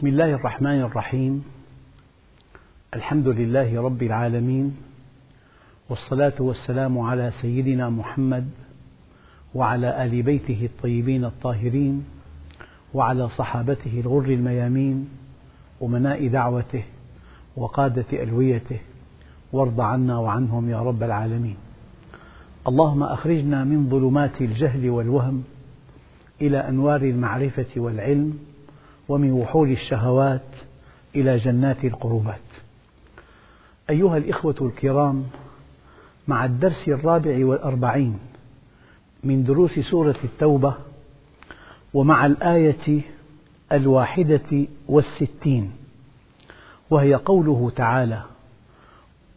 بسم الله الرحمن الرحيم. الحمد لله رب العالمين والصلاة والسلام على سيدنا محمد وعلى آل بيته الطيبين الطاهرين وعلى صحابته الغر الميامين أمناء دعوته وقادة ألويته وارض عنا وعنهم يا رب العالمين. اللهم أخرجنا من ظلمات الجهل والوهم إلى أنوار المعرفة والعلم ومن وحول الشهوات إلى جنات القربات. أيها الإخوة الكرام مع الدرس الرابع والأربعين من دروس سورة التوبة ومع الآية الواحدة والستين وهي قوله تعالى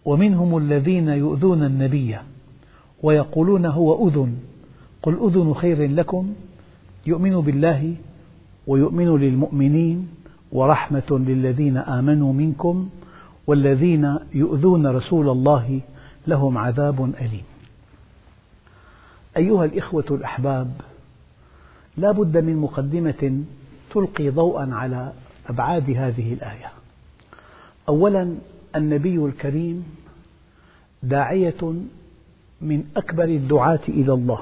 ومنهم الذين يؤذون النبي ويقولون هو أذن قل أذن خير لكم يؤمن بالله ويؤمن للمؤمنين ورحمة للذين آمنوا منكم والذين يؤذون رسول الله لهم عذاب أليم. أيها الإخوة الأحباب، لا بد من مقدمة تلقي ضوءا على أبعاد هذه الآية. أولا النبي الكريم داعية من أكبر الدعاة إلى الله،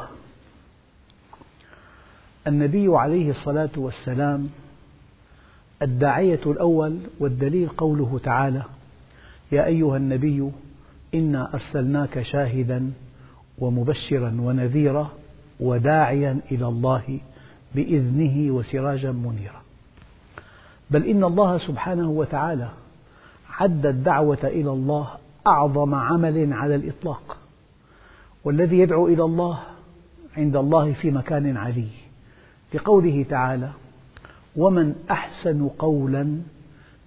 النبي عليه الصلاة والسلام الداعية الأول والدليل قوله تعالى: يا أيها النبي إنا أرسلناك شاهدا ومبشرا ونذيرا وداعيا إلى الله بإذنه وسراجا منيرا. بل إن الله سبحانه وتعالى عد الدعوة إلى الله أعظم عمل على الإطلاق، والذي يدعو إلى الله عند الله في مكان علي، لقوله تعالى: ومن أحسن قولا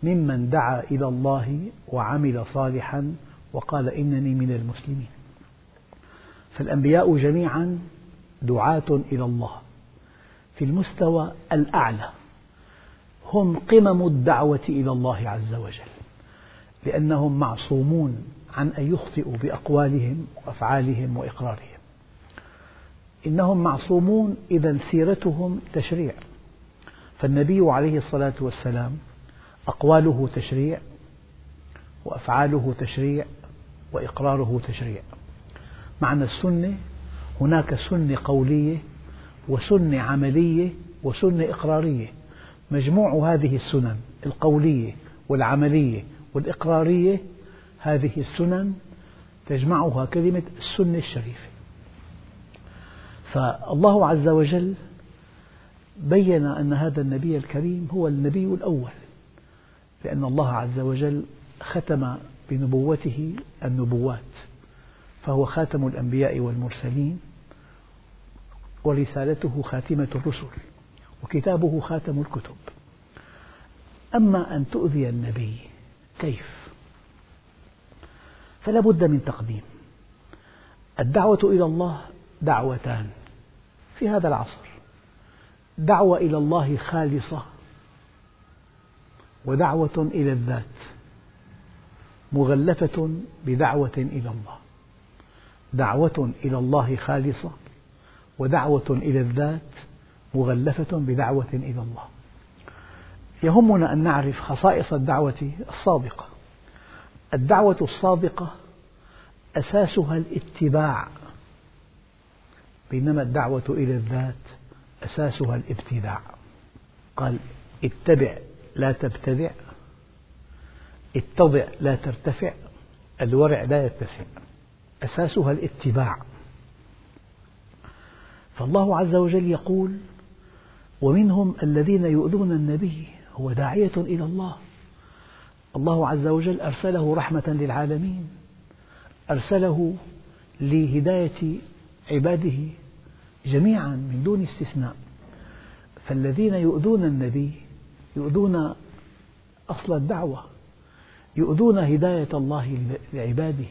ممن دعا إلى الله وعمل صالحا وقال إنني من المسلمين. فالأنبياء جميعا دعاة إلى الله في المستوى الأعلى، هم قمم الدعوة إلى الله عز وجل، لأنهم معصومون عن أن يخطئوا بأقوالهم وأفعالهم وإقرارهم. إنهم معصومون إذا سيرتهم تشريع، فالنبي عليه الصلاة والسلام أقواله تشريع وأفعاله تشريع وإقراره تشريع. معنى السنة هناك سنة قولية وسنة عملية وسنة إقرارية، مجموع هذه السنن القولية والعملية والإقرارية هذه السنن تجمعها كلمة السنة الشريفة. فالله عز وجل بين أن هذا النبي الكريم هو النبي الأول لأن الله عز وجل ختم بنبوته النبوات فهو خاتم الأنبياء والمرسلين ورسالته خاتمة الرسل وكتابه خاتم الكتب. أما أن تؤذي النبي كيف؟ فلا بد من تقديم. الدعوة إلى الله دعوتان. في هذا العصر. دعوة إلى الله خالصة ودعوة إلى الذات مغلفة بدعوة إلى الله. دعوة إلى الله خالصة ودعوة إلى الذات مغلفة بدعوة إلى الله. يهمنا أن نعرف خصائص الدعوة الصادقة الدعوة الصادقة أساسها الاتباع بينما الدعوة إلى الذات أساسها الابتداع. قال اتبع لا تبتدع اتضع لا ترتفع الورع لا يتسع. أساسها الاتباع. فالله عز وجل يقول ومنهم الذين يؤذون النبي هو داعية إلى الله. الله عز وجل أرسله رحمة للعالمين أرسله لهداية عباده جميعا من دون استثناء. فالذين يؤذون النبي يؤذون أصل الدعوة يؤذون هداية الله لعباده.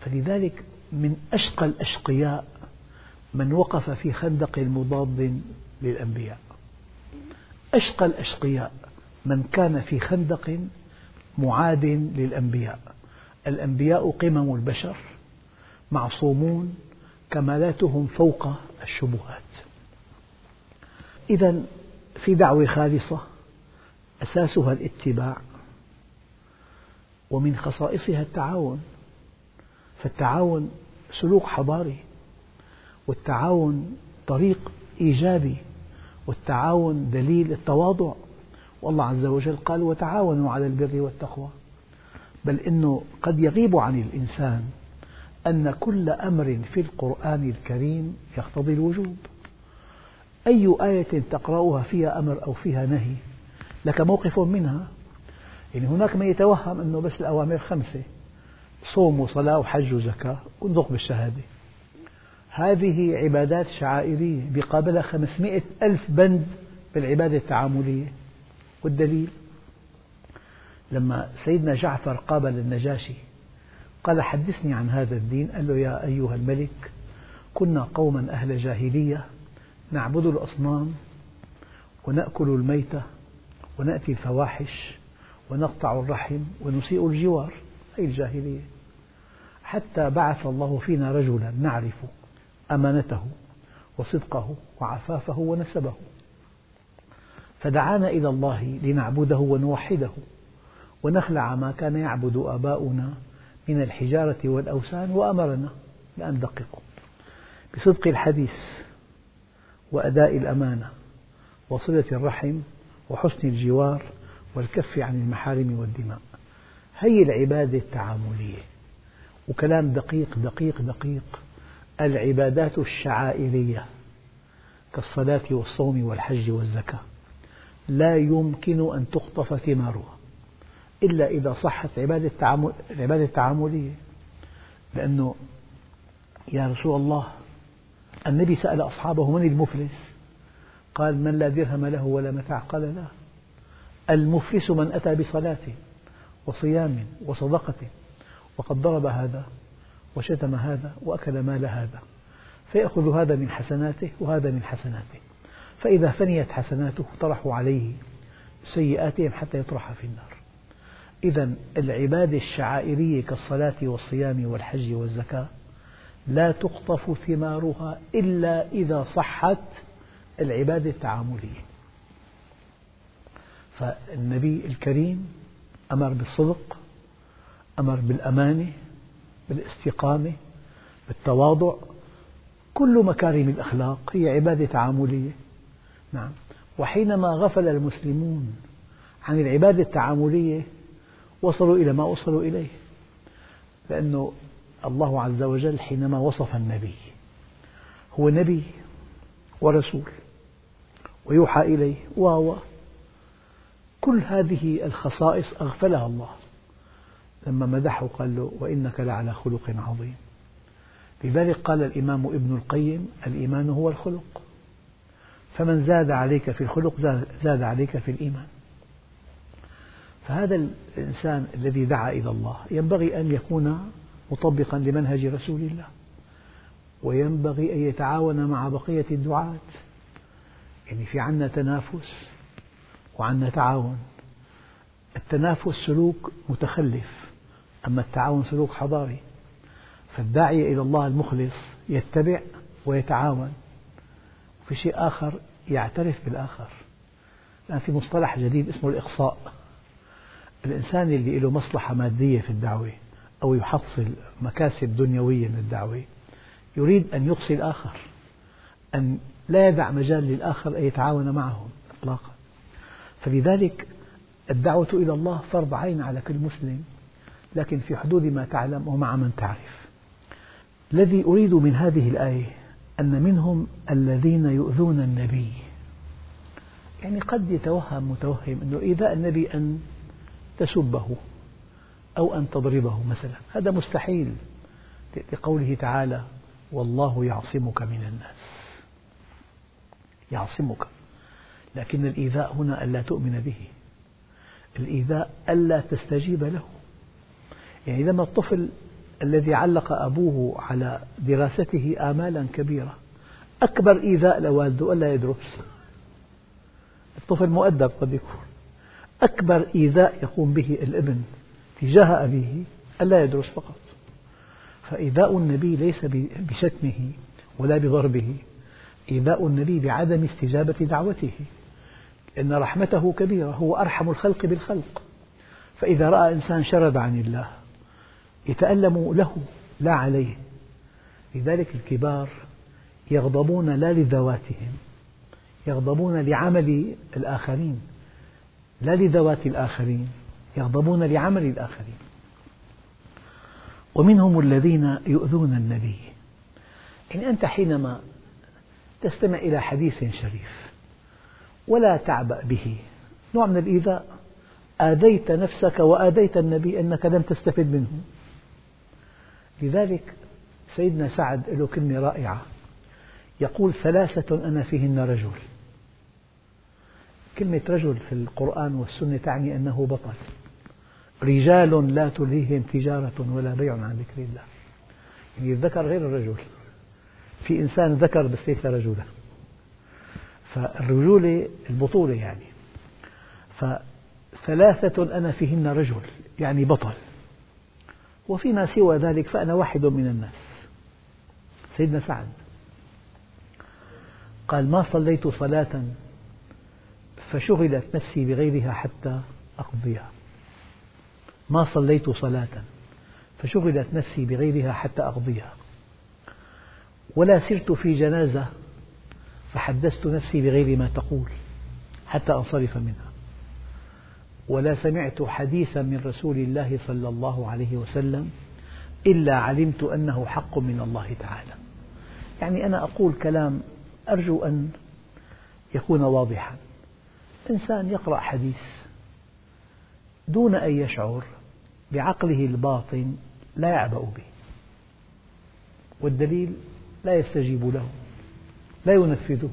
فلذلك من أشقى الأشقياء من وقف في خندق مضاد للأنبياء. أشقى الأشقياء من كان في خندق معاد للأنبياء. الأنبياء قمم البشر معصومون كمالاتهم فوق الشبهات. إذا في دعوة خالصة أساسها الاتباع ومن خصائصها التعاون. فالتعاون سلوك حضاري والتعاون طريق إيجابي والتعاون دليل التواضع. والله عز وجل قال وتعاونوا على البر والتقوى. بل إنه قد يغيب عن الإنسان أن كل أمر في القرآن الكريم يقتضي الوجوب. أي آية تقرأها فيها أمر أو فيها نهي؟ لك موقف منها؟ يعني هناك من يتوهم أنه بس الأوامر خمسة صوم وصلاة وحج وزكاة ونطق بالشهادة. هذه عبادات شعائرية بقابلها خمسمائة ألف بند بالعبادة التعاملية. والدليل؟ لما سيدنا جعفر قابل النجاشي قال حدثني عن هذا الدين. قال له يا أيها الملك كنا قوما أهل جاهلية نعبد الأصنام ونأكل الميتة ونأتي الفواحش ونقطع الرحم ونسيء الجوار. هذه الجاهلية. حتى بعث الله فينا رجلا نعرف أمانته وصدقه وعفافه ونسبه. فدعانا إلى الله لنعبده ونوحده ونخلع ما كان يعبد آباؤنا من الحجارة والأوثان وأمرنا بأن ندققه بصدق الحديث وأداء الأمانة وصلة الرحم وحسن الجوار والكف عن المحارم والدماء. هي العبادة التعاملية. وكلام دقيق دقيق دقيق. العبادات الشعائرية كالصلاة والصوم والحج والزكاة. لا يمكن أن تقطف ثمارها. إلا إذا صحت عبادة العبادة التعاملية. لأنه يا رسول الله النبي سأل أصحابه من المفلس؟ قال من لا درهم له ولا متاع قال لا المفلس من أتى بصلاة وصيام وصدقة وقد ضرب هذا وشتم هذا وأكل مال هذا فيأخذ هذا من حسناته وهذا من حسناته فإذا فنيت حسناته طرحوا عليه سيئاتهم حتى يطرح في النار. إذا العبادة الشعائرية كالصلاة والصيام والحج والزكاة لا تقطف ثمارها إلا إذا صحت العبادة التعاملية. فالنبي الكريم أمر بالصدق أمر بالأمانة بالاستقامة بالتواضع. كل مكارم الأخلاق هي عبادة تعاملية. نعم. وحينما غفل المسلمون عن العبادة التعاملية وصلوا إلى ما وصلوا إليه. لأنه الله عز وجل حينما وصف النبي هو نبي ورسول ويوحى إليه و كل هذه الخصائص أغفلها الله. لما مدحه قال له وإنك لعلى خلق عظيم لذلك قال الإمام ابن القيم الإيمان هو الخلق فمن زاد عليك في الخلق زاد عليك في الإيمان. فهذا الإنسان الذي دعا إلى الله ينبغي أن يكون مطبقا لمنهج رسول الله وينبغي أن يتعاون مع بقية الدعاة. يعني في عنا تنافس وعنا تعاون. التنافس سلوك متخلف أما التعاون سلوك حضاري. فالداعية إلى الله المخلص يتبع ويتعاون. وفي شيء آخر يعترف بالآخر. الآن في مصطلح جديد اسمه الإقصاء. الإنسان اللي له مصلحة مادية في الدعوة أو يحصل مكاسب دنيوية من الدعوة يريد أن يقصي الآخر أن لا يدع مجال للآخر أن يتعاون معه إطلاقا. فلذلك الدعوة إلى الله فرض عين على كل مسلم لكن في حدود ما تعلم ومع من تعرف. الذي أريد من هذه الآية أن منهم الذين يؤذون النبي. يعني قد يتوهم متوهم أنه إيذاء النبي أن تسبه أو أن تضربه مثلا. هذا مستحيل لقوله تعالى والله يعصمك من الناس. يعصمك. لكن الإيذاء هنا ألا تؤمن به. الإيذاء ألا تستجيب له. يعني لما الطفل الذي علق أبوه على دراسته آمالا كبيرة أكبر إيذاء لوالده ألا يدرس الطفل مؤدب قد يكون. أكبر إيذاء يقوم به الابن تجاه أبيه ألا يدرس فقط. فإيذاء النبي ليس بشتمه ولا بضربه. إيذاء النبي بعدم استجابة دعوته إن رحمته كبيرة هو أرحم الخلق بالخلق. فإذا رأى إنسان شرد عن الله يتألم له لا عليه. لذلك الكبار يغضبون لا لذواتهم يغضبون لعمل الآخرين. لا لذوات الآخرين يغضبون لعمل الآخرين. ومنهم الذين يؤذون النبي. يعني أنت حينما تستمع إلى حديث شريف ولا تعبأ به. نوع من الإيذاء آذيت نفسك وآذيت النبي أنك لم تستفد منه. لذلك سيدنا سعد له كلمة رائعة. يقول ثلاثة أنا فيهن رجل. كلمة رجل في القرآن والسنة تعني أنه بطل. رجال لا تلهيهم تجارة ولا بيع عن ذكر الله. يعني الذكر غير الرجل. في إنسان ذكر بس ليس رجلا. فالرجولة البطولة يعني. فثلاثة أنا فيهن رجل يعني بطل. وفيما سوى ذلك فأنا واحد من الناس. سيدنا سعد. قال ما صليت صلاة فشغلت نفسي بغيرها حتى أقضيها. ما صليت صلاة فشغلت نفسي بغيرها حتى أقضيها. ولا سرت في جنازة فحدثت نفسي بغير ما تقول حتى أنصرف منها. ولا سمعت حديثا من رسول الله صلى الله عليه وسلم إلا علمت أنه حق من الله تعالى. يعني أنا أقول كلام أرجو أن يكون واضحا. إنسان يقرأ حديث دون أن يشعر بعقله الباطن لا يعبأ به والدليل لا يستجيب له لا ينفذه.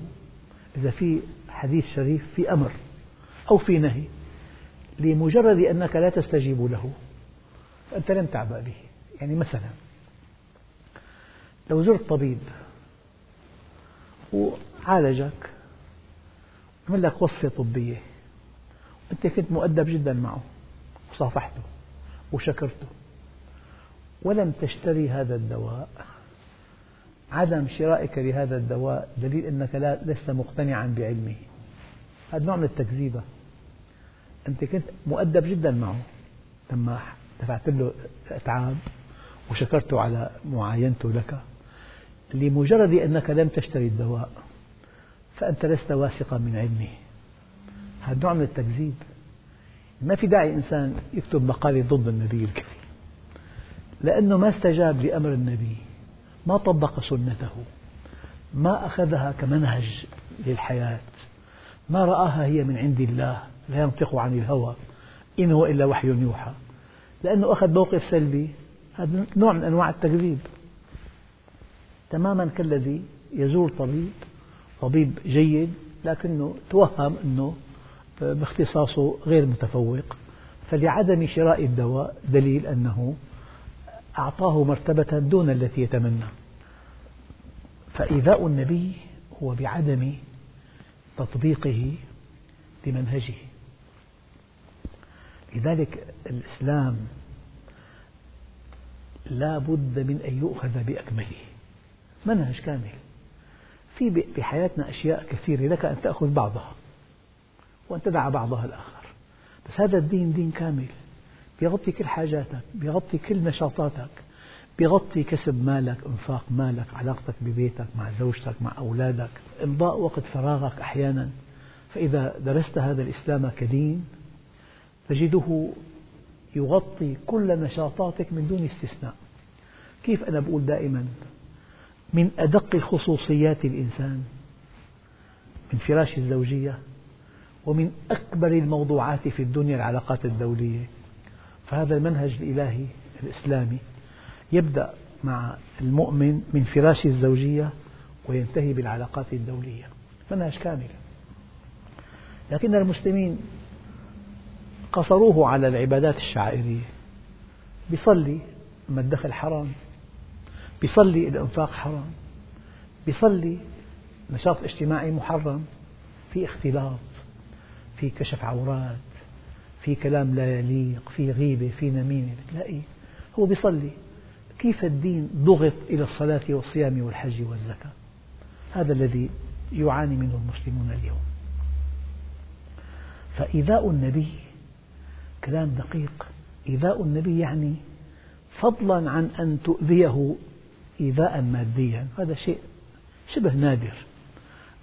إذا في حديث شريف في أمر أو في نهي لمجرد أنك لا تستجيب له فأنت لم تعبأ به. يعني مثلا لو زرت طبيب وعالجك عمل لك وصفة طبية. أنت كنت مؤدب جدا معه وصافحته وشكرته. ولم تشتري هذا الدواء. عدم شرائك لهذا الدواء دليل أنك لا لست مقتنعا بعلمه. هذا نوع من التكذيبة. أنت كنت مؤدب جدا معه. لما دفعت له أتعاب وشكرته على معاينته لك لمجرد أنك لم تشتري الدواء. فأنت لست واثقا من علمه. هذا نوع من التكذيب. ما في داعي إنسان يكتب مقالة ضد النبي الكريم. لأنه ما استجاب لأمر النبي. ما طبق سنته. ما أخذها كمنهج للحياة. ما رآها هي من عند الله. لا ينطق عن الهوى. إن هو إلا وحي يوحى. لأنه أخذ موقف سلبي. هذا نوع من أنواع التكذيب. تماما كالذي يزور طبيب طبيب جيد لكنه توهم أنه باختصاصه غير متفوق. فلعدم شراء الدواء دليل أنه أعطاه مرتبة دون التي يتمنى. فإيذاء النبي هو بعدم تطبيقه لمنهجه. لذلك الإسلام لا بد من أن يؤخذ بأكمله. منهج كامل. في بحياتنا أشياء كثيرة لك أن تأخذ بعضها وأن تدع بعضها الآخر. بس هذا الدين دين كامل. بيغطي كل حاجاتك بيغطي كل نشاطاتك بيغطي كسب مالك إنفاق مالك علاقتك ببيتك مع زوجتك مع أولادك إمضاء وقت فراغك أحيانا. فإذا درست هذا الإسلام كدين تجده يغطي كل نشاطاتك من دون استثناء. كيف أنا بقول دائما؟ من أدق خصوصيات الإنسان من فراش الزوجية ومن أكبر الموضوعات في الدنيا العلاقات الدولية. فهذا المنهج الإلهي الإسلامي يبدأ مع المؤمن من فراش الزوجية وينتهي بالعلاقات الدولية. منهج كامل. لكن المسلمين قصروه على العبادات الشعائرية. بيصلي أما الدخل حرام. بيصلي الإنفاق حرام بيصلي نشاط اجتماعي محرم في اختلاط في كشف عورات في كلام لا يليق في غيبة في نميمة تلاقي هو بيصلي. كيف الدين ضغط إلى الصلاة والصيام والحج والزكاة؟ هذا الذي يعاني منه المسلمون اليوم. فإيذاء النبي كلام دقيق. إيذاء النبي يعني فضلا عن أن تؤذيه إيذاء ماديا. هذا شيء شبه نادر.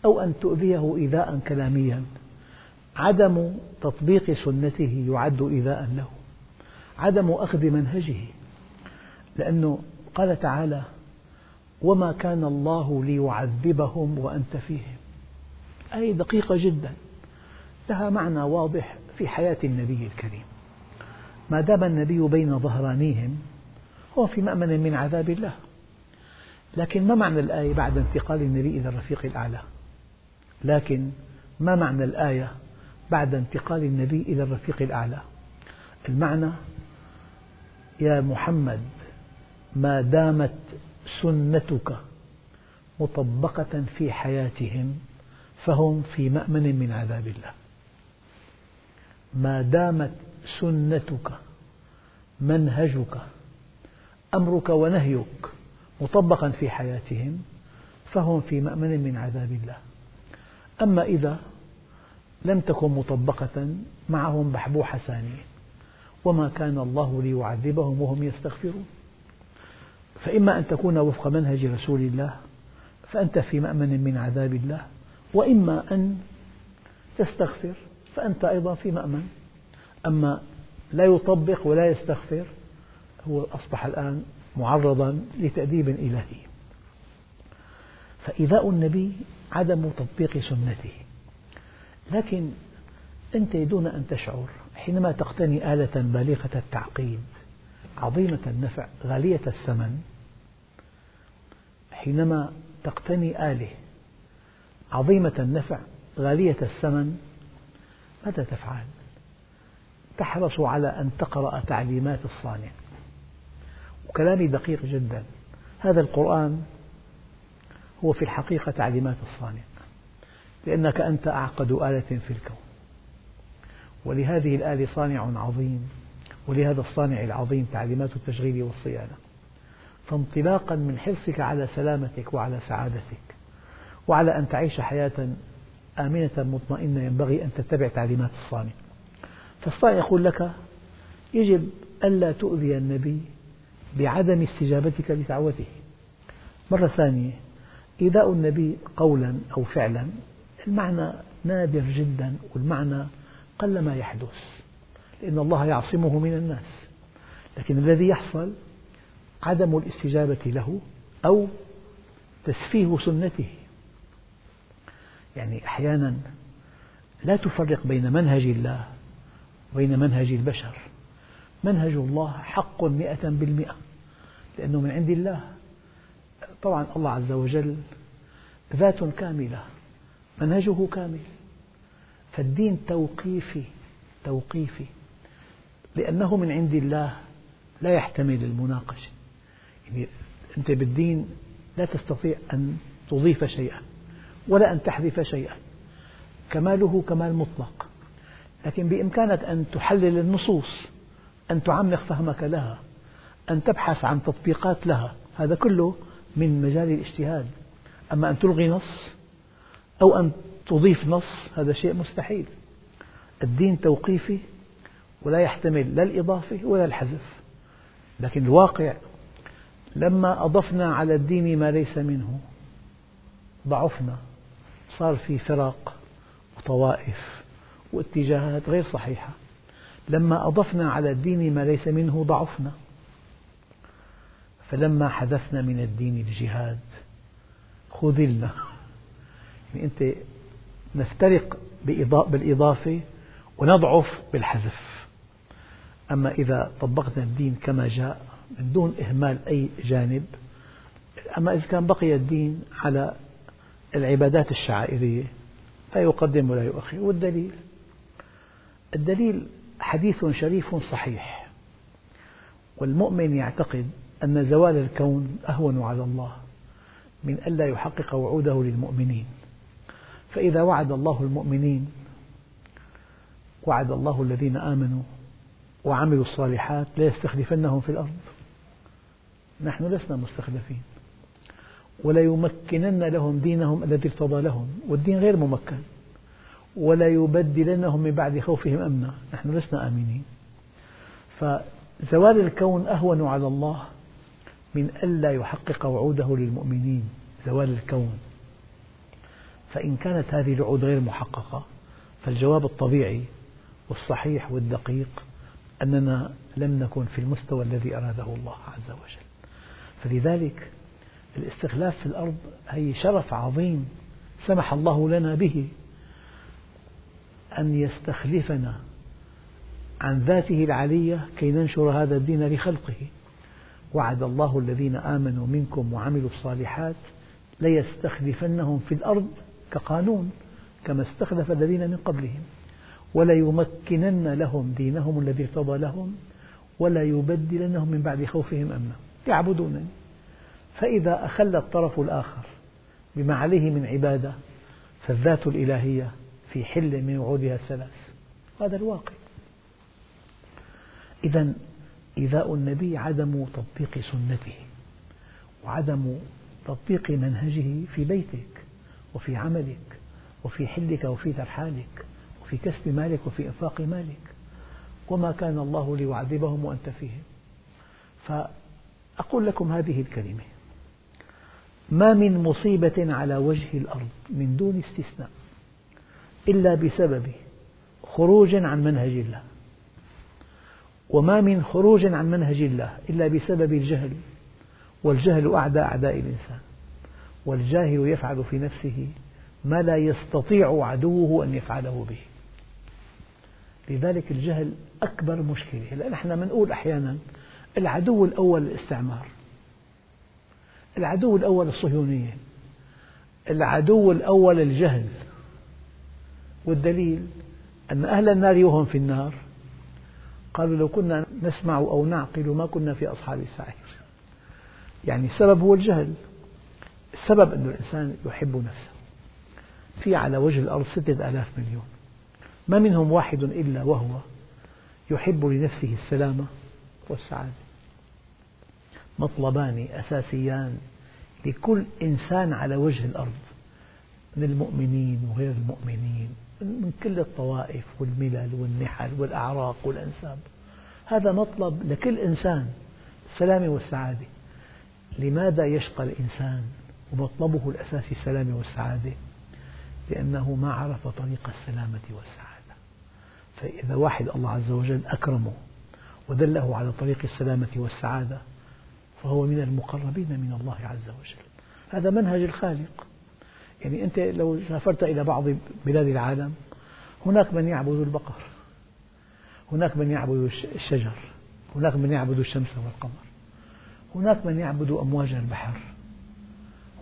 أو أن تؤذيه إيذاء كلاميا. عدم تطبيق سنته يعد إيذاء له. عدم أخذ منهجه. لأنه قال تعالى وما كان الله ليعذبهم وأنت فيهم. آية دقيقة جدا. لها معنى واضح في حياة النبي الكريم. ما دام النبي بين ظهرانيهم هو في مأمن من عذاب الله. لكن ما معنى الآية بعد انتقال النبي إلى الرفيق الأعلى؟ لكن ما معنى الآية بعد انتقال النبي إلى الرفيق الأعلى؟ المعنى يا محمد ما دامت سنتك مطبقة في حياتهم فهم في مأمن من عذاب الله. ما دامت سنتك منهجك أمرك ونهيك مطبقا في حياتهم فهم في مأمن من عذاب الله. أما إذا لم تكن مطبقة معهم بحبوحة ثانية وما كان الله ليعذبهم وهم يستغفرون. فإما أن تكون وفق منهج رسول الله فأنت في مأمن من عذاب الله. وإما أن تستغفر فأنت أيضا في مأمن. أما لا يطبق ولا يستغفر هو أصبح الآن معرضا لتأديب إلهي. فإيذاء النبي عدم تطبيق سنته. لكن أنت دون أن تشعر حينما تقتني آلة بالغة التعقيد عظيمة النفع غالية الثمن. حينما تقتني آلة عظيمة النفع غالية الثمن ماذا تفعل؟ تحرص على أن تقرأ تعليمات الصانع. وكلامي دقيق جدا. هذا القرآن هو في الحقيقة تعليمات الصانع لأنك أنت أعقد آلة في الكون. ولهذه الآلة صانع عظيم ولهذا الصانع العظيم تعليمات التشغيل والصيانة. فانطلاقا من حرصك على سلامتك وعلى سعادتك وعلى أن تعيش حياة آمنة مطمئنة ينبغي أن تتبع تعليمات الصانع. فالصانع يقول لك يجب ألا تؤذي النبي بعدم استجابتك لدعوته. مرة ثانية إيذاء النبي قولا أو فعلا المعنى نادر جدا والمعنى قل ما يحدث لأن الله يعصمه من الناس. لكن الذي يحصل عدم الاستجابة له أو تسفيه سنته. يعني أحيانا لا تفرق بين منهج الله وبين منهج البشر. منهج الله حق مئة بالمئة. لأنه من عند الله. طبعا الله عز وجل ذات كاملة منهجه كامل. فالدين توقيفي توقيفي. لأنه من عند الله لا يحتمل المناقشة. يعني أنت بالدين لا تستطيع أن تضيف شيئا ولا أن تحذف شيئا. كماله كمال مطلق. لكن بإمكانك أن تحلل النصوص أن تعمق فهمك لها. أن تبحث عن تطبيقات لها. هذا كله من مجال الاجتهاد. أما أن تلغي نص أو أن تضيف نص هذا شيء مستحيل. الدين توقيفي ولا يحتمل لا الإضافة ولا الحذف. لكن الواقع لما أضفنا على الدين ما ليس منه ضعفنا. صار في فرق وطوائف واتجاهات غير صحيحة. لما أضفنا على الدين ما ليس منه ضعفنا. فلما حذفنا من الدين الجهاد خذلنا. يعني أنت نفترق بالإضافة ونضعف بالحذف. أما إذا طبقنا الدين كما جاء من دون إهمال أي جانب أما إذا كان بقي الدين على العبادات الشعائرية لا يقدم ولا يؤخر. والدليل؟ الدليل حديث شريف صحيح. والمؤمن يعتقد أن زوال الكون أهون على الله من ألا يحقق وعوده للمؤمنين. فإذا وعد الله المؤمنين وعد الله الذين آمنوا وعملوا الصالحات ليستخلفنهم في الأرض. نحن لسنا مستخلفين. وليمكنن لهم دينهم الذي ارتضى لهم والدين غير ممكن. ولا يبدلنهم من بعد خوفهم أمنا نحن لسنا آمنين. فزوال الكون أهون على الله من ألا يحقق وعوده للمؤمنين زوال الكون. فإن كانت هذه الوعود غير محققة فالجواب الطبيعي والصحيح والدقيق أننا لم نكن في المستوى الذي أراده الله عز وجل. فلذلك الاستخلاف في الأرض هي شرف عظيم سمح الله لنا به أن يستخلفنا عن ذاته العلية كي ننشر هذا الدين لخلقه. وعد الله الذين آمنوا منكم وعملوا الصالحات ليستخلفنهم في الأرض كقانون كما استخلف الذين من قبلهم. وليمكنن لهم دينهم الذي ارتضى لهم ولا يبدلنهم من بعد خوفهم أمنا. يعبدونني. فإذا أخل الطرف الآخر بما عليه من عبادة فالذات الإلهية في حل من وعودها الثلاث. هذا الواقع. إذا إيذاء النبي عدم تطبيق سنته وعدم تطبيق منهجه في بيتك وفي عملك وفي حلك وفي ترحالك وفي كسب مالك وفي إنفاق مالك وما كان الله ليعذبهم وأنت فيهم. فأقول لكم هذه الكلمة ما من مصيبة على وجه الأرض من دون استثناء إلا بسبب خروج عن منهج الله. وما من خروج عن منهج الله إلا بسبب الجهل والجهل أعدى أعداء الإنسان والجاهل يفعل في نفسه ما لا يستطيع عدوه أن يفعله به. لذلك الجهل أكبر مشكلة. هلا نحن بنقول أحيانا العدو الأول الاستعمار العدو الأول الصهيونية العدو الأول الجهل والدليل أن أهل النار وهم في النار قالوا لو كنا نسمع أو نعقل ما كنا في أصحاب السعير. يعني السبب هو الجهل. السبب أن الإنسان يحب نفسه. في على وجه الأرض ستة آلاف مليون. ما منهم واحد إلا وهو يحب لنفسه السلامة والسعادة. مطلبان أساسيان لكل إنسان على وجه الأرض. من المؤمنين وغير المؤمنين من كل الطوائف والملل والنحل والأعراق والأنساب. هذا مطلب لكل إنسان السلامة والسعادة. لماذا يشقى الإنسان؟ ومطلبه الأساسي السلامة والسعادة؟ لأنه ما عرف طريق السلامة والسعادة. فإذا واحد الله عز وجل أكرمه ودله على طريق السلامة والسعادة فهو من المقربين من الله عز وجل. هذا منهج الخالق. يعني أنت لو سافرت إلى بعض بلاد العالم هناك من يعبد البقر هناك من يعبد الشجر هناك من يعبد الشمس والقمر هناك من يعبد أمواج البحر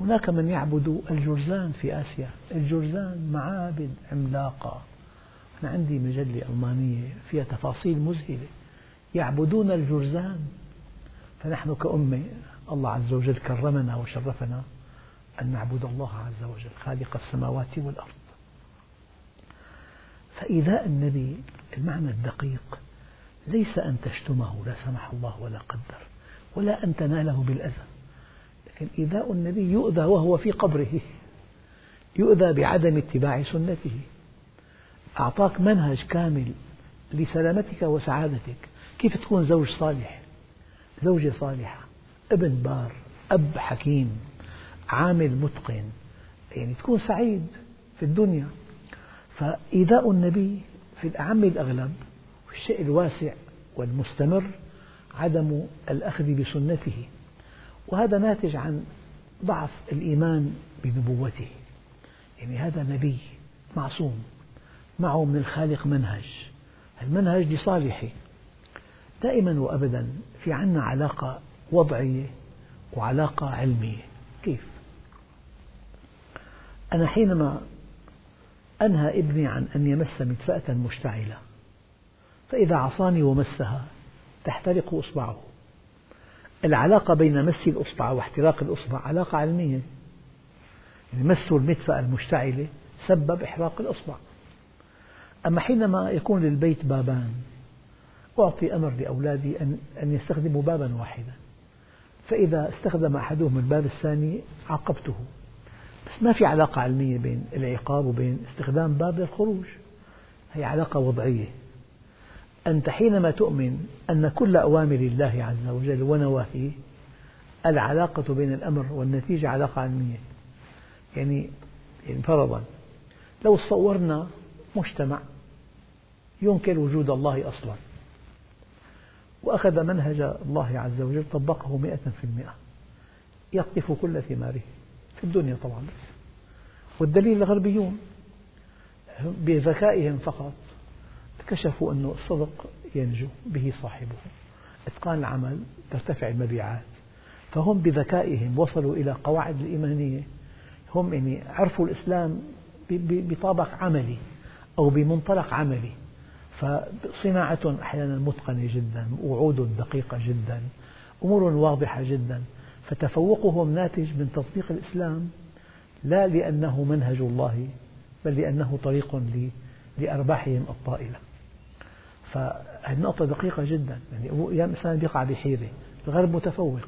هناك من يعبد الجرزان في آسيا. الجرزان معابد عملاقة. أنا عندي مجلة ألمانية فيها تفاصيل مذهلة. يعبدون الجرزان. فنحن كأمة الله عز وجل كرمنا وشرفنا أن نعبد الله عز وجل خالق السماوات والأرض. فإيذاء النبي المعنى الدقيق ليس أن تشتمه لا سمح الله ولا قدر ولا أن تناله بالأذى لكن إيذاء النبي يؤذى وهو في قبره يؤذى بعدم اتباع سنته. أعطاك منهج كامل لسلامتك وسعادتك. كيف تكون زوج صالح؟ زوجة صالحة ابن بار أب حكيم. عامل متقن يعني تكون سعيد في الدنيا. فإيذاء النبي في الأعم الأغلب الشيء الواسع والمستمر عدم الأخذ بسنته. وهذا ناتج عن ضعف الإيمان بنبوته. يعني هذا نبي معصوم معه من الخالق منهج. المنهج لصالحه. دائما وأبدا في عنا علاقة وضعية وعلاقة علمية. كيف؟ أنا حينما أنهى ابني عن أن يمس مدفأة مشتعلة فإذا عصاني ومسها تحترق إصبعه. العلاقة بين مس الإصبع واحتراق الإصبع علاقة علمية. يعني مس المدفأة المشتعلة سبب إحراق الإصبع. أما حينما يكون للبيت بابان أعطي أمر لأولادي أن يستخدموا بابا واحدا. فإذا استخدم أحدهم الباب الثاني عاقبته ما في علاقة علمية بين العقاب وبين استخدام باب للخروج هي علاقة وضعية. أنت حينما تؤمن أن كل أوامر الله عز وجل ونواهيه العلاقة بين الأمر والنتيجة علاقة علمية. يعني, يعني فرضا لو صورنا مجتمع ينكر وجود الله أصلا وأخذ منهج الله عز وجل طبقه مئة في المئة يقطف كل ثماره. في الدنيا طبعا. بس والدليل الغربيون بذكائهم فقط اكتشفوا أن الصدق ينجو به صاحبه. إتقان العمل ترتفع المبيعات. فهم بذكائهم وصلوا إلى قواعد الإيمانية. هم يعني عرفوا الإسلام بطابق عملي أو بمنطلق عملي. فصناعة أحيانا متقنة جدا وعود دقيقة جدا أمور واضحة جدا. فتفوقهم ناتج من تطبيق الإسلام لا لأنه منهج الله بل لأنه طريق لأرباحهم الطائلة. فهذه نقطة دقيقة جدا. يعني أيام الإنسان يقع بحيرة الغرب متفوق.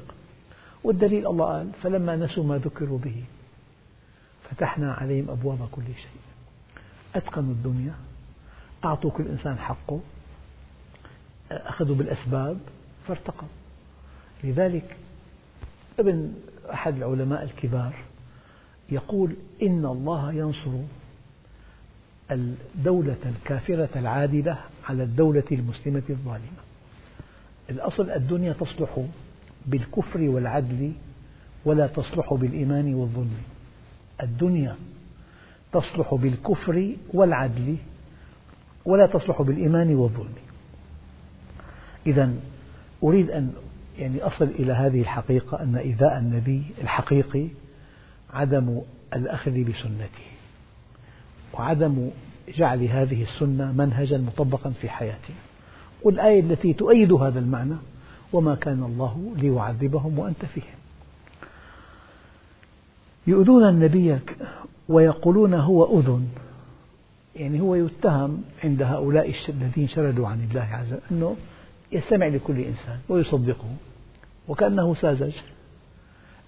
والدليل الله قال فلما نسوا ما ذكروا به فتحنا عليهم أبواب كل شيء. أتقنوا الدنيا. أعطوا كل إنسان حقه. أخذوا بالأسباب فارتقوا. لذلك ابن أحد العلماء الكبار يقول إن الله ينصر الدولة الكافرة العادلة على الدولة المسلمة الظالمة. الأصل الدنيا تصلح بالكفر والعدل ولا تصلح بالإيمان والظلم. الدنيا تصلح بالكفر والعدل ولا تصلح بالإيمان والظلم. إذا أريد أن يعني أصل إلى هذه الحقيقة أن إيذاء النبي الحقيقي عدم الأخذ بسنته وعدم جعل هذه السنة منهجا مطبقا في حياتنا والآية التي تؤيد هذا المعنى وما كان الله ليعذبهم وأنت فيهم. يؤذون النبي ويقولون هو أذن يعني هو يتهم عند هؤلاء الذين شردوا عن الله عز وجل أنه يستمع لكل إنسان ويصدقه. وكأنه ساذج.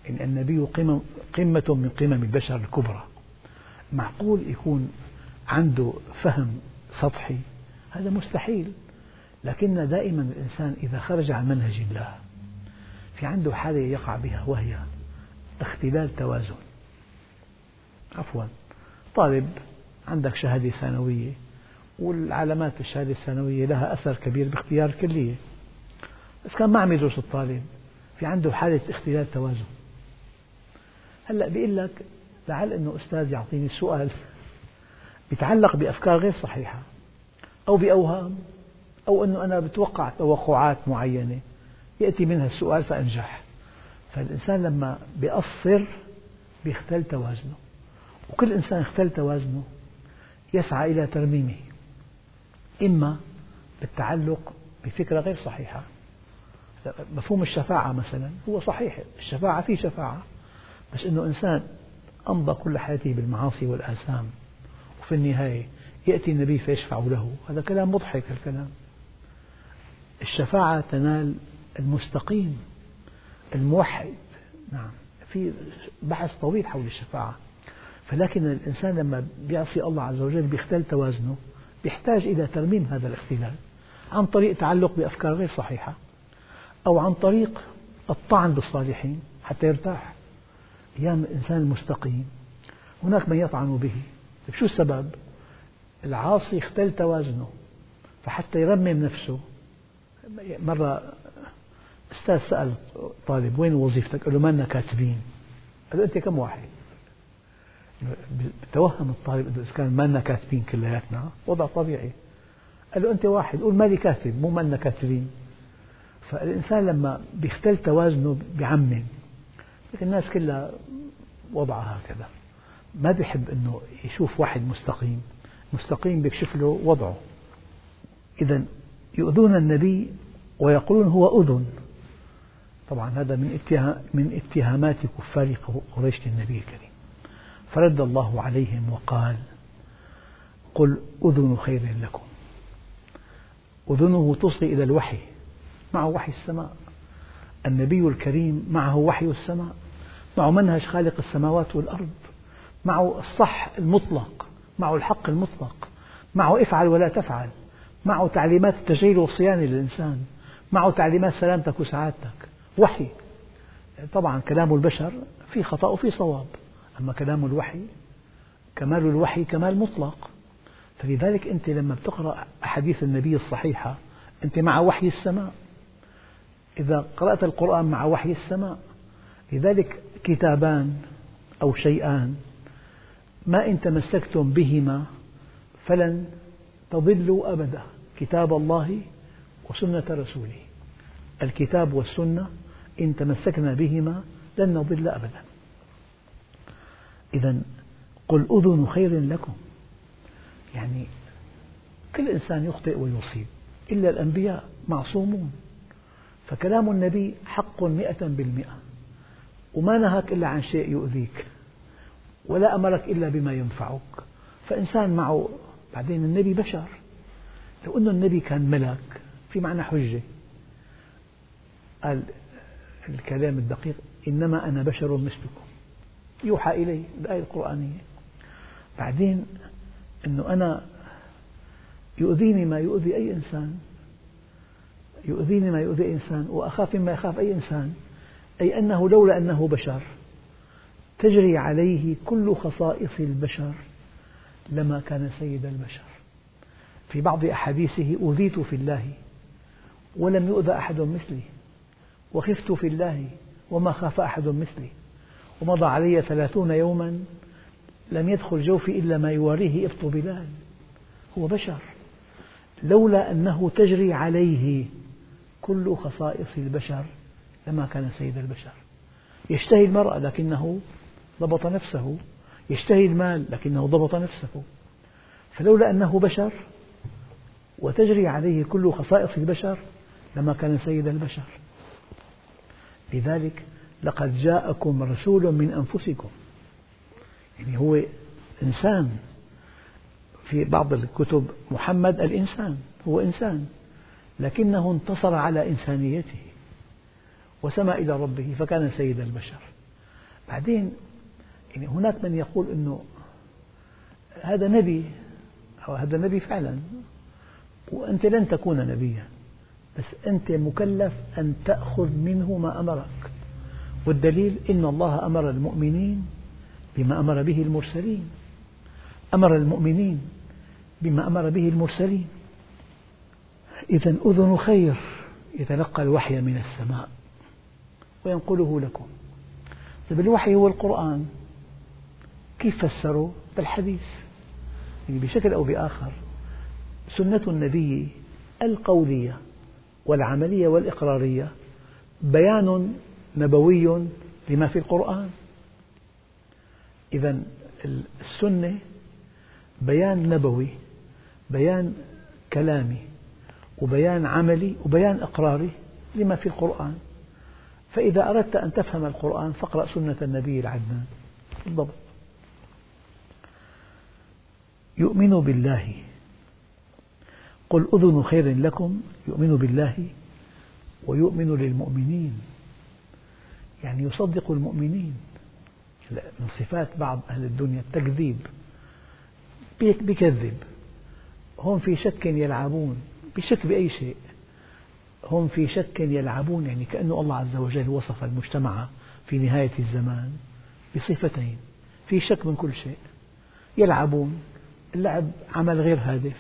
إن النبي قمة من قمم البشر الكبرى. معقول يكون عنده فهم سطحي؟ هذا مستحيل. لكن دائما الإنسان إذا خرج عن منهج الله في عنده حالة يقع بها وهي اختلال توازن. عفوا. طالب عندك شهادة ثانوية والعلامات الشهادة الثانوية لها أثر كبير باختيار الكلية. بس كان ما عم يدرس الطالب في عنده حالة اختلال توازن. هلأ بيقول لك لعل إنه أستاذ يعطيني سؤال يتعلق بأفكار غير صحيحة أو بأوهام أو إنه أنا بتوقع توقعات معينة يأتي منها السؤال فأنجح. فالإنسان لما بيقصر بيختل توازنه. وكل إنسان اختل توازنه يسعى إلى ترميمه إما بالتعلق بفكرة غير صحيحة مفهوم الشفاعة مثلا هو صحيح الشفاعة في شفاعة بس أنه إنسان أمضى كل حياته بالمعاصي والآثام وفي النهاية يأتي النبي فيشفع له. هذا كلام مضحك الكلام. الشفاعة تنال المستقيم الموحد. نعم في بحث طويل حول الشفاعة. فلكن الإنسان لما بيعصي الله عز وجل بيختل توازنه يحتاج إلى ترميم هذا الاختلال عن طريق تعلق بأفكار غير صحيحة. أو عن طريق الطعن بالصالحين حتى يرتاح أيام الإنسان المستقيم هناك من يطعن به طيب شو السبب؟ العاصي اختل توازنه فحتى يرمم نفسه مرة أستاذ سأل طالب وين وظيفتك؟ قال له ما لنا كاتبين قال له أنت كم واحد؟ توهم الطالب أنه إذا كان ما لنا كاتبين كلياتنا وضع طبيعي قال له أنت واحد قول مالي كاتب مو ما لنا كاتبين فالإنسان لما بيختل توازنه بيعمم. الناس كلها وضعها هكذا. ما بيحب أنه يشوف واحد مستقيم. مستقيم بيكشف له وضعه. إذا يؤذون النبي ويقولون هو أذن. طبعا هذا من من اتهامات كفار قريش للنبي الكريم. فرد الله عليهم وقال قل أذن خير لكم. أذنه تصغي إلى الوحي. معه وحي السماء. النبي الكريم معه وحي السماء. معه منهج خالق السماوات والأرض. معه الصح المطلق. معه الحق المطلق. معه افعل ولا تفعل. معه تعليمات التجهيل والصيانة للإنسان. معه تعليمات سلامتك وسعادتك. وحي. طبعا كلام البشر في خطأ وفي صواب. أما كلام الوحي كمال الوحي كمال مطلق. فلذلك أنت لما بتقرأ أحاديث النبي الصحيحة أنت مع وحي السماء. إذا قرأت القرآن مع وحي السماء لذلك كتابان أو شيئان ما إن تمسكتم بهما فلن تضلوا أبدا كتاب الله وسنة رسوله. الكتاب والسنة إن تمسكنا بهما لن نضل أبدا. إذا قل أذن خير لكم. يعني كل إنسان يخطئ ويصيب إلا الأنبياء معصومون. فكلام النبي حق مئة بالمئة وما نهاك إلا عن شيء يؤذيك ولا أمرك إلا بما ينفعك فإنسان معه بعدين النبي بشر. لو أن النبي كان ملك في معنى حجة. قال الكلام الدقيق إنما أنا بشر مثلكم. يوحى إلي الآية القرآنية. بعدين أنه أنا يؤذيني ما يؤذي أي إنسان. يؤذيني ما يؤذي إنسان وأخاف مما يخاف أي إنسان. أي أنه لولا أنه بشر. تجري عليه كل خصائص البشر لما كان سيد البشر. في بعض أحاديثه أوذيت في الله ولم يؤذى أحد مثلي وخفت في الله وما خاف أحد مثلي. ومضى علي ثلاثون يوما لم يدخل جوفي إلا ما يواريه إبط بلال. هو بشر. لولا أنه تجري عليه كل خصائص البشر لما كان سيد البشر. يشتهي المرأة لكنه ضبط نفسه. يشتهي المال لكنه ضبط نفسه. فلولا أنه بشر وتجري عليه كل خصائص البشر لما كان سيد البشر. لذلك لقد جاءكم رسول من أنفسكم. يعني هو إنسان. في بعض الكتب محمد الإنسان. هو إنسان. لكنه انتصر على إنسانيته وسمى إلى ربه فكان سيد البشر. بعدين يعني هناك من يقول أنه هذا نبي أو هذا نبي فعلا وأنت لن تكون نبيا بس أنت مكلف أن تأخذ منه ما أمرك. والدليل إن الله أمر المؤمنين بما أمر به المرسلين. أمر المؤمنين بما أمر به المرسلين. إذا أذن خير يتلقى الوحي من السماء وينقله لكم. طيب الوحي هو القرآن. كيف فسروا؟ بالحديث. يعني بشكل أو بآخر سنة النبي القولية والعملية والإقرارية بيان نبوي لما في القرآن. إذا السنة بيان نبوي بيان كلامي وبيان عملي وبيان إقراري لما في القرآن. فإذا أردت أن تفهم القرآن فاقرأ سنة النبي العدنان. بالضبط. يؤمن بالله. قل أذن خير لكم. يؤمن بالله ويؤمن للمؤمنين. يعني يصدق المؤمنين. من صفات بعض أهل الدنيا التكذيب. بيكذب. هم في شك يلعبون. بشك بأي شيء. هم في شك يلعبون يعني كأن الله عز وجل وصف المجتمع في نهاية الزمان بصفتين. في شك من كل شيء. يلعبون اللعب عمل غير هادف.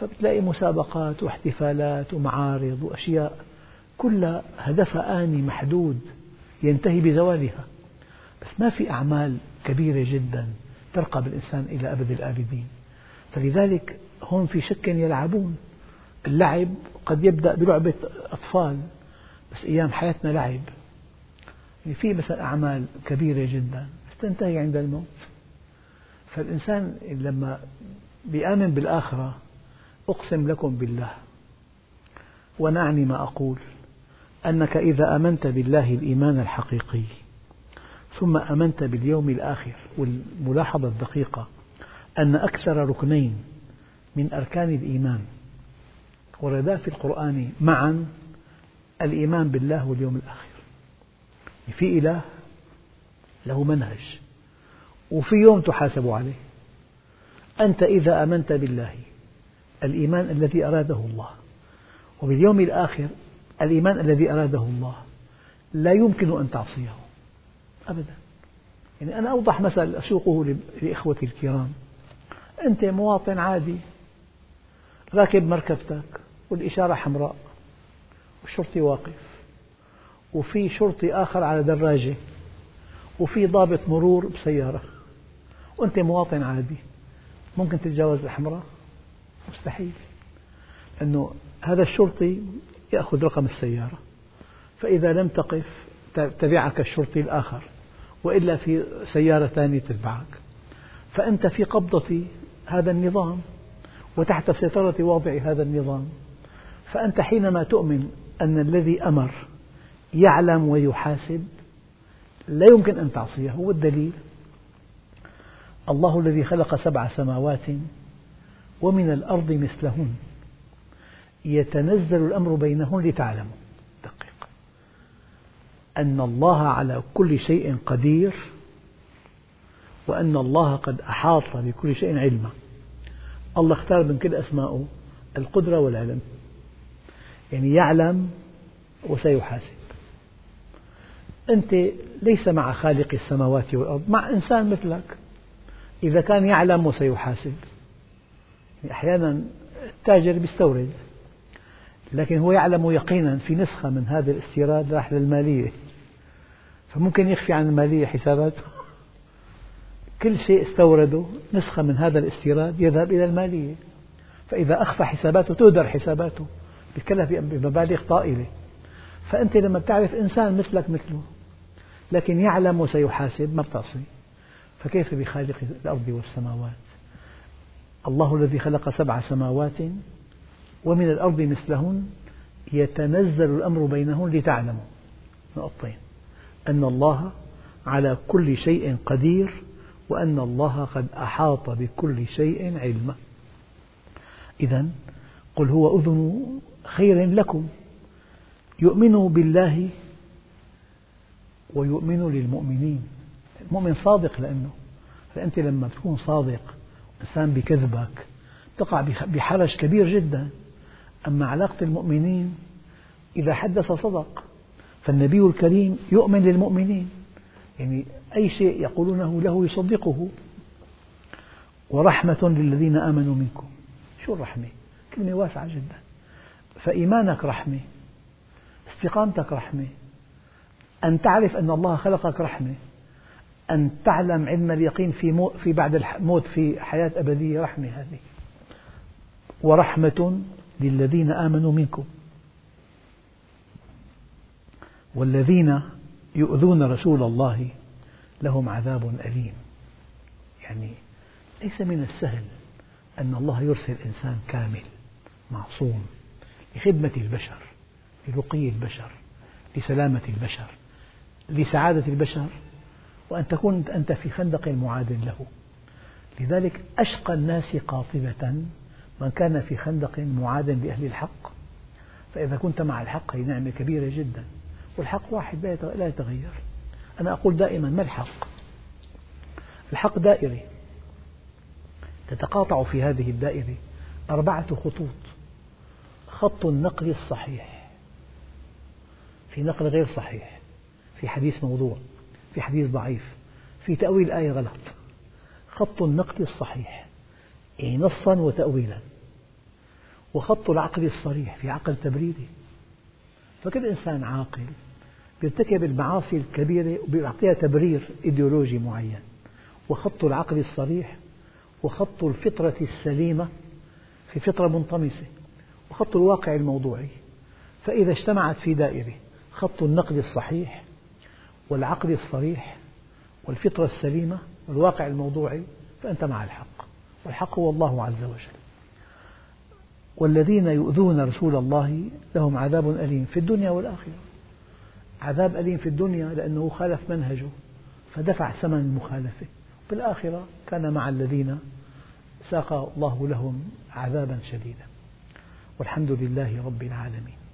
فبتلاقي مسابقات واحتفالات ومعارض وأشياء كلها هدفها آني محدود ينتهي بزوالها. بس ما في أعمال كبيرة جدا ترقى بالإنسان إلى أبد الآبدين. فلذلك هم في شك يلعبون. اللعب قد يبدأ بلعبة أطفال بس أيام حياتنا لعب. يعني في مثلا أعمال كبيرة جدا بس تنتهي عند الموت. فالإنسان لما بيآمن بالآخرة أقسم لكم بالله ونعني ما أقول أنك إذا آمنت بالله الإيمان الحقيقي ثم آمنت باليوم الآخر والملاحظة الدقيقة أن أكثر ركنين من أركان الإيمان. وردا في القرآن معا الإيمان بالله واليوم الآخر. في إله له منهج وفي يوم تحاسب عليه. أنت إذا آمنت بالله الإيمان الذي أراده الله. وباليوم الآخر الإيمان الذي أراده الله. لا يمكن أن تعصيه. أبدا. يعني أنا أوضح مثل أسوقه لإخوتي الكرام. أنت مواطن عادي. راكب مركبتك والإشارة حمراء والشرطي واقف وفي شرطي آخر على دراجة وفي ضابط مرور بسيارة وأنت مواطن عادي ممكن تتجاوز الحمراء؟ مستحيل أنه هذا الشرطي يأخذ رقم السيارة فإذا لم تقف تبعك الشرطي الآخر وإلا في سيارة ثانية تتبعك فأنت في قبضة هذا النظام وتحت سيطرة واضع هذا النظام. فأنت حينما تؤمن أن الذي أمر يعلم ويحاسب لا يمكن أن تعصيه. هو الدليل. الله الذي خلق سبع سماوات ومن الأرض مثلهن. يتنزل الأمر بينهن لتعلموا. دقيق. أن الله على كل شيء قدير وأن الله قد أحاط بكل شيء علما. الله اختار من كل أسمائه القدرة والعلم. يعني يعلم وسيحاسب. أنت ليس مع خالق السماوات والأرض مع إنسان مثلك. إذا كان يعلم وسيحاسب. يعني أحيانا التاجر يستورد لكن هو يعلم يقينا في نسخة من هذا الاستيراد راح للمالية. فممكن يخفي عن المالية حساباته. كل شيء استورده نسخة من هذا الاستيراد يذهب إلى المالية. فإذا أخفى حساباته تهدر حساباته. بكلف بمبالغ طائلة. فأنت لما بتعرف إنسان مثلك مثله لكن يعلم وسيحاسب ما بتعصي. فكيف بخالق الأرض والسماوات؟ الله الذي خلق سبع سماوات ومن الأرض مثلهن يتنزل الأمر بينهن لتعلموا. نقطتين. أن الله على كل شيء قدير وأن الله قد أحاط بكل شيء علما. إذا قل هو أذن خير لكم. يؤمن بالله ويؤمن للمؤمنين. المؤمن صادق لأنه فأنت لما تكون صادق إنسان بكذبك تقع بحرج كبير جدا. أما علاقة المؤمنين إذا حدث صدق فالنبي الكريم يؤمن للمؤمنين. يعني أي شيء يقولونه له يصدقه. ورحمة للذين آمنوا منكم. شو الرحمة؟ كلمة واسعة جدا. فإيمانك رحمة. استقامتك رحمة. أن تعرف أن الله خلقك رحمة. أن تعلم علم اليقين في, في بعد الموت في حياة أبدية رحمة هذه. ورحمة للذين آمنوا منكم. والذين يؤذون رسول الله لهم عذاب أليم. يعني ليس من السهل أن الله يرسل إنسان كامل معصوم لخدمة البشر لرقي البشر لسلامة البشر لسعادة البشر وأن تكون أنت في خندق معاد له. لذلك أشقى الناس قاطبة من كان في خندق معاد لأهل الحق. فإذا كنت مع الحق هي نعمة كبيرة جدا والحق واحد لا يتغير. أنا أقول دائما ما الحق؟ الحق دائرة تتقاطع في هذه الدائرة أربعة خطوط. خط النقل الصحيح. في نقل غير صحيح. في حديث موضوع. في حديث ضعيف. في تأويل آية غلط. خط النقل الصحيح. يعني نصا وتأويلا. وخط العقل الصريح في عقل تبريري. فكل إنسان عاقل. يرتكب المعاصي الكبيرة ويعطيها تبرير إيديولوجي معين. وخط العقل الصريح وخط الفطرة السليمة في فطرة منطمسة وخط الواقع الموضوعي. فإذا اجتمعت في دائرة خط النقد الصحيح والعقل الصريح والفطرة السليمة والواقع الموضوعي فأنت مع الحق. والحق هو الله عز وجل. والذين يؤذون رسول الله لهم عذاب أليم في الدنيا والآخرة. عذاب أليم في الدنيا لأنه خالف منهجه فدفع ثمن المخالفة. في الآخرة كان مع الذين ساق الله لهم عذابا شديدا. والحمد لله رب العالمين.